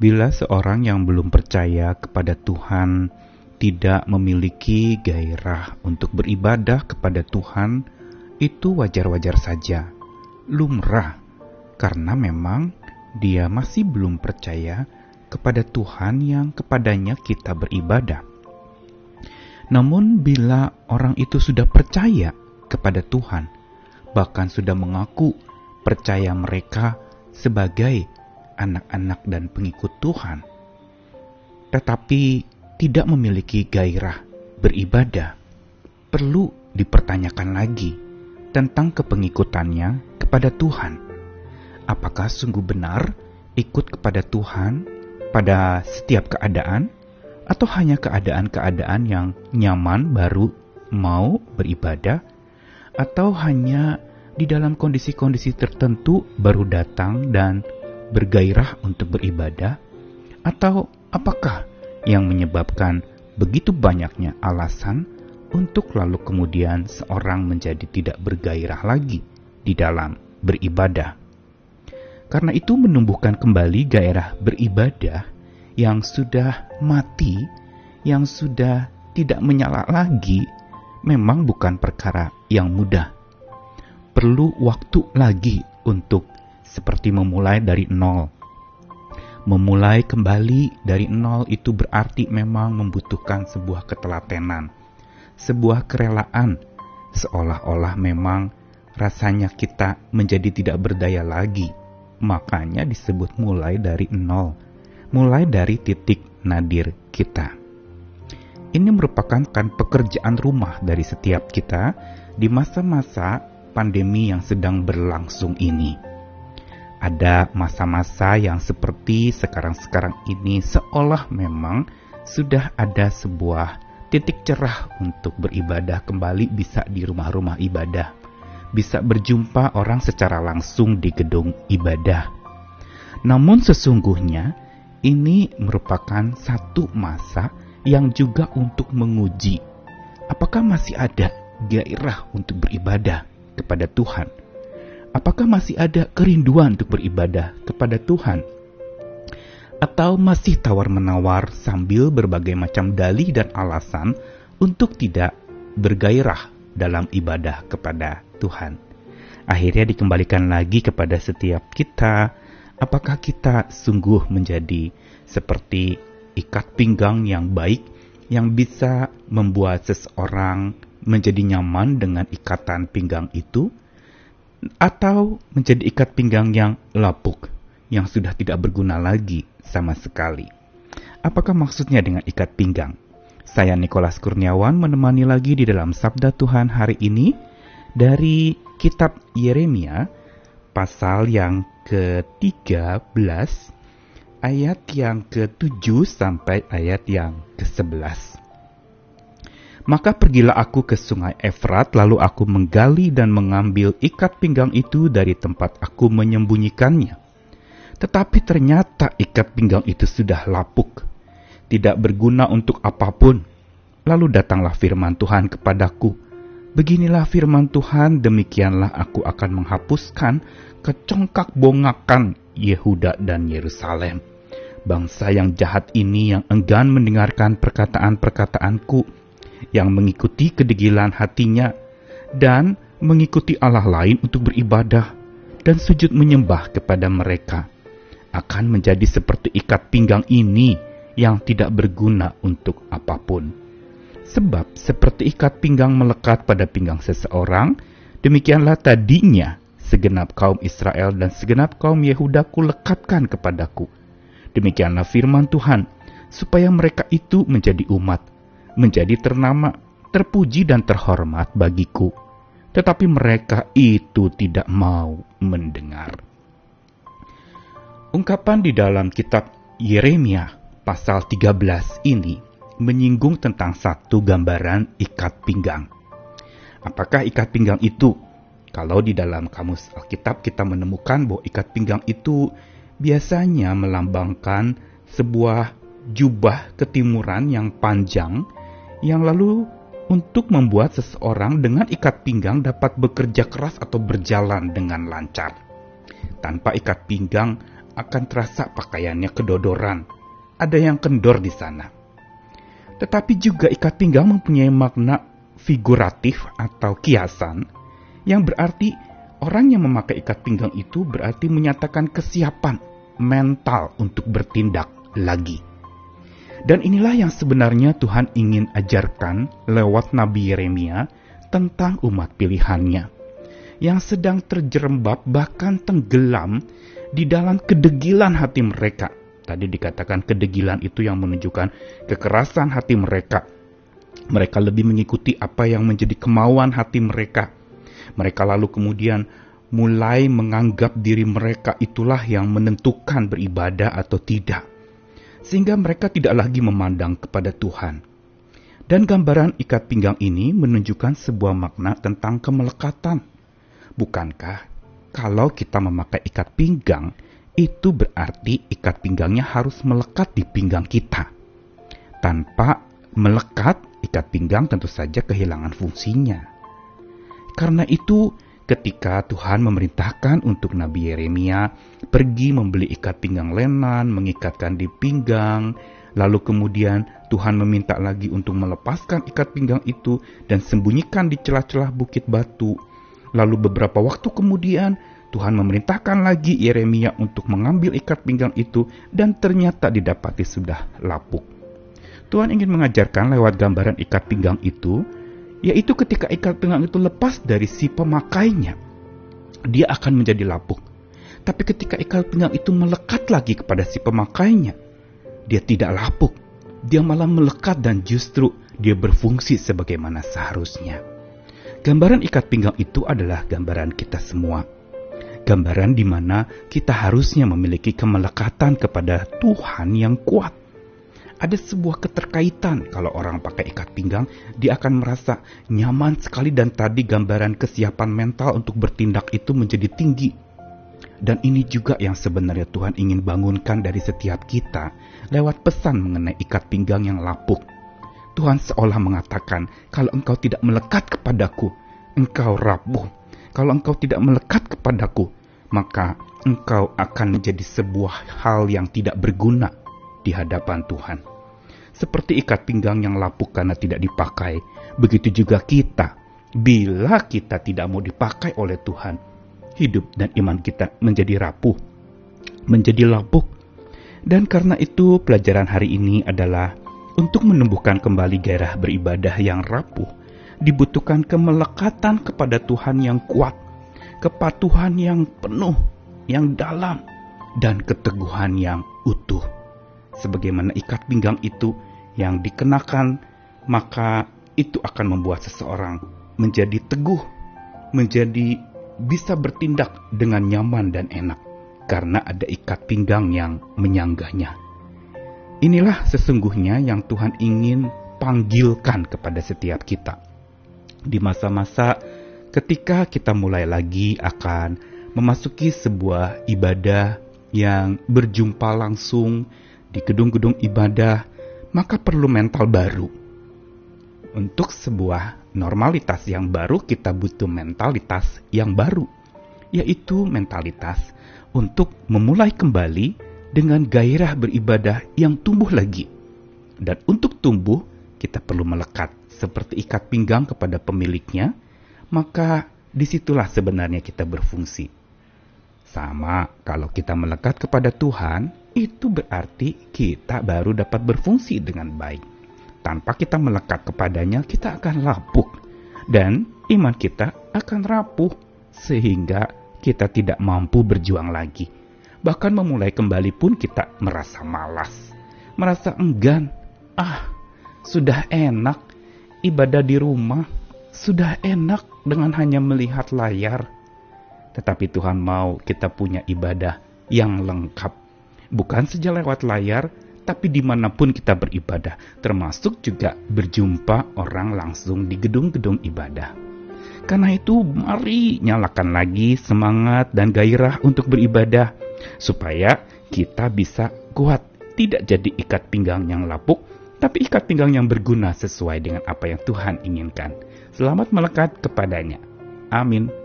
Bila seorang yang belum percaya kepada Tuhan tidak memiliki gairah untuk beribadah kepada Tuhan, itu wajar-wajar saja, lumrah, karena memang dia masih belum percaya kepada Tuhan yang kepadanya kita beribadah. Namun, bila orang itu sudah percaya kepada Tuhan, bahkan sudah mengaku percaya mereka sebagai anak-anak dan pengikut Tuhan, tetapi tidak memiliki gairah beribadah, perlu dipertanyakan lagi tentang kepengikutannya kepada Tuhan. Apakah sungguh benar ikut kepada Tuhan pada setiap keadaan, atau hanya keadaan-keadaan yang nyaman baru mau beribadah, atau hanya di dalam kondisi-kondisi tertentu baru datang dan bergairah untuk beribadah, atau apakah yang menyebabkan begitu banyaknya alasan untuk lalu kemudian seorang menjadi tidak bergairah lagi di dalam beribadah. Karena itu menumbuhkan kembali gairah beribadah yang sudah mati, yang sudah tidak menyala lagi, memang bukan perkara yang mudah. Perlu waktu lagi untuk seperti memulai dari nol. Memulai kembali dari nol itu berarti memang membutuhkan sebuah ketelatenan, sebuah kerelaan, seolah-olah memang rasanya kita menjadi tidak berdaya lagi. Makanya disebut mulai dari nol, mulai dari titik nadir kita. Ini merupakan kan pekerjaan rumah dari setiap kita di masa-masa pandemi yang sedang berlangsung ini ada masa-masa yang seperti sekarang-sekarang ini seolah memang sudah ada sebuah titik cerah untuk beribadah kembali bisa di rumah-rumah ibadah. Bisa berjumpa orang secara langsung di gedung ibadah. Namun sesungguhnya ini merupakan satu masa yang juga untuk menguji apakah masih ada gairah untuk beribadah kepada Tuhan Apakah masih ada kerinduan untuk beribadah kepada Tuhan? Atau masih tawar-menawar sambil berbagai macam dalih dan alasan untuk tidak bergairah dalam ibadah kepada Tuhan? Akhirnya dikembalikan lagi kepada setiap kita, apakah kita sungguh menjadi seperti ikat pinggang yang baik yang bisa membuat seseorang menjadi nyaman dengan ikatan pinggang itu? Atau menjadi ikat pinggang yang lapuk, yang sudah tidak berguna lagi sama sekali. Apakah maksudnya dengan ikat pinggang? Saya Nikolas Kurniawan menemani lagi di dalam Sabda Tuhan hari ini dari kitab Yeremia pasal yang ke-13 ayat yang ke-7 sampai ayat yang ke-11. Maka pergilah aku ke sungai Efrat, lalu aku menggali dan mengambil ikat pinggang itu dari tempat aku menyembunyikannya. Tetapi ternyata ikat pinggang itu sudah lapuk, tidak berguna untuk apa pun. Lalu datanglah firman Tuhan kepadaku, Beginilah firman Tuhan, demikianlah aku akan menghapuskan kecongkak bongakan Yehuda dan Yerusalem. Bangsa yang jahat ini yang enggan mendengarkan perkataan-perkataanku, yang mengikuti kedegilan hatinya dan mengikuti Allah lain untuk beribadah dan sujud menyembah kepada mereka akan menjadi seperti ikat pinggang ini yang tidak berguna untuk apa pun. Sebab seperti ikat pinggang melekat pada pinggang seseorang, demikianlah tadinya segenap kaum Israel dan segenap kaum Yehuda lekatkan kepadaku. Demikianlah firman Tuhan, supaya mereka itu menjadi umat menjadi ternama, terpuji dan terhormat bagiku. Tetapi mereka itu tidak mau mendengar. Ungkapan di dalam kitab Yeremia pasal 13 ini menyinggung tentang satu gambaran ikat pinggang. Apakah ikat pinggang itu? Kalau di dalam kamus Alkitab kita menemukan bahwa ikat pinggang itu biasanya melambangkan sebuah jubah ketimuran yang panjang yang lalu untuk membuat seseorang dengan ikat pinggang dapat bekerja keras atau berjalan dengan lancar. Tanpa ikat pinggang, akan terasa pakaiannya kedodoran. Ada yang kendor di sana. Tetapi juga ikat pinggang mempunyai makna figuratif atau kiasan yang berarti orang yang memakai ikat pinggang itu berarti menyatakan kesiapan mental untuk bertindak lagi. Dan inilah yang sebenarnya Tuhan ingin ajarkan lewat Nabi Yeremia tentang umat pilihannya yang sedang terjerembab bahkan tenggelam di dalam kedegilan hati mereka. Tadi dikatakan kedegilan itu yang menunjukkan kekerasan hati mereka. Mereka lebih mengikuti apa yang menjadi kemauan hati mereka. Mereka lalu kemudian mulai menganggap diri mereka itulah yang menentukan beribadah atau tidak sehingga mereka tidak lagi memandang kepada Tuhan. Dan gambaran ikat pinggang ini menunjukkan sebuah makna tentang kemelekatan. Bukankah kalau kita memakai ikat pinggang, itu berarti ikat pinggangnya harus melekat di pinggang kita. Tanpa melekat, ikat pinggang tentu saja kehilangan fungsinya. Karena itu, ketika Tuhan memerintahkan untuk Nabi Yeremia pergi membeli ikat pinggang lenan, mengikatkan di pinggang, lalu kemudian Tuhan meminta lagi untuk melepaskan ikat pinggang itu dan sembunyikan di celah-celah bukit batu. Lalu beberapa waktu kemudian Tuhan memerintahkan lagi Yeremia untuk mengambil ikat pinggang itu dan ternyata didapati sudah lapuk. Tuhan ingin mengajarkan lewat gambaran ikat pinggang itu yaitu ketika ikat pinggang itu lepas dari si pemakainya, dia akan menjadi lapuk. Tapi ketika ikat pinggang itu melekat lagi kepada si pemakainya, dia tidak lapuk. Dia malah melekat dan justru dia berfungsi sebagaimana seharusnya. Gambaran ikat pinggang itu adalah gambaran kita semua. Gambaran di mana kita harusnya memiliki kemelekatan kepada Tuhan yang kuat ada sebuah keterkaitan kalau orang pakai ikat pinggang, dia akan merasa nyaman sekali dan tadi gambaran kesiapan mental untuk bertindak itu menjadi tinggi. Dan ini juga yang sebenarnya Tuhan ingin bangunkan dari setiap kita lewat pesan mengenai ikat pinggang yang lapuk. Tuhan seolah mengatakan, kalau engkau tidak melekat kepadaku, engkau rapuh. Kalau engkau tidak melekat kepadaku, maka engkau akan menjadi sebuah hal yang tidak berguna di hadapan Tuhan seperti ikat pinggang yang lapuk karena tidak dipakai. Begitu juga kita, bila kita tidak mau dipakai oleh Tuhan, hidup dan iman kita menjadi rapuh, menjadi lapuk. Dan karena itu, pelajaran hari ini adalah untuk menumbuhkan kembali gairah beribadah yang rapuh. Dibutuhkan kemelekatan kepada Tuhan yang kuat, kepatuhan yang penuh, yang dalam, dan keteguhan yang utuh sebagaimana ikat pinggang itu yang dikenakan, maka itu akan membuat seseorang menjadi teguh, menjadi bisa bertindak dengan nyaman dan enak karena ada ikat pinggang yang menyanggahnya. Inilah sesungguhnya yang Tuhan ingin panggilkan kepada setiap kita. Di masa-masa ketika kita mulai lagi akan memasuki sebuah ibadah yang berjumpa langsung di gedung-gedung ibadah maka perlu mental baru. Untuk sebuah normalitas yang baru, kita butuh mentalitas yang baru, yaitu mentalitas untuk memulai kembali dengan gairah beribadah yang tumbuh lagi. Dan untuk tumbuh, kita perlu melekat seperti ikat pinggang kepada pemiliknya, maka di situlah sebenarnya kita berfungsi. Sama kalau kita melekat kepada Tuhan, itu berarti kita baru dapat berfungsi dengan baik. Tanpa kita melekat kepadanya, kita akan lapuk, dan iman kita akan rapuh, sehingga kita tidak mampu berjuang lagi. Bahkan memulai kembali pun kita merasa malas, merasa enggan. Ah, sudah enak ibadah di rumah, sudah enak dengan hanya melihat layar. Tetapi Tuhan mau kita punya ibadah yang lengkap bukan saja lewat layar, tapi di mana pun kita beribadah, termasuk juga berjumpa orang langsung di gedung-gedung ibadah. Karena itu, mari nyalakan lagi semangat dan gairah untuk beribadah, supaya kita bisa kuat, tidak jadi ikat pinggang yang lapuk, tapi ikat pinggang yang berguna sesuai dengan apa yang Tuhan inginkan. Selamat melekat kepadanya. Amin.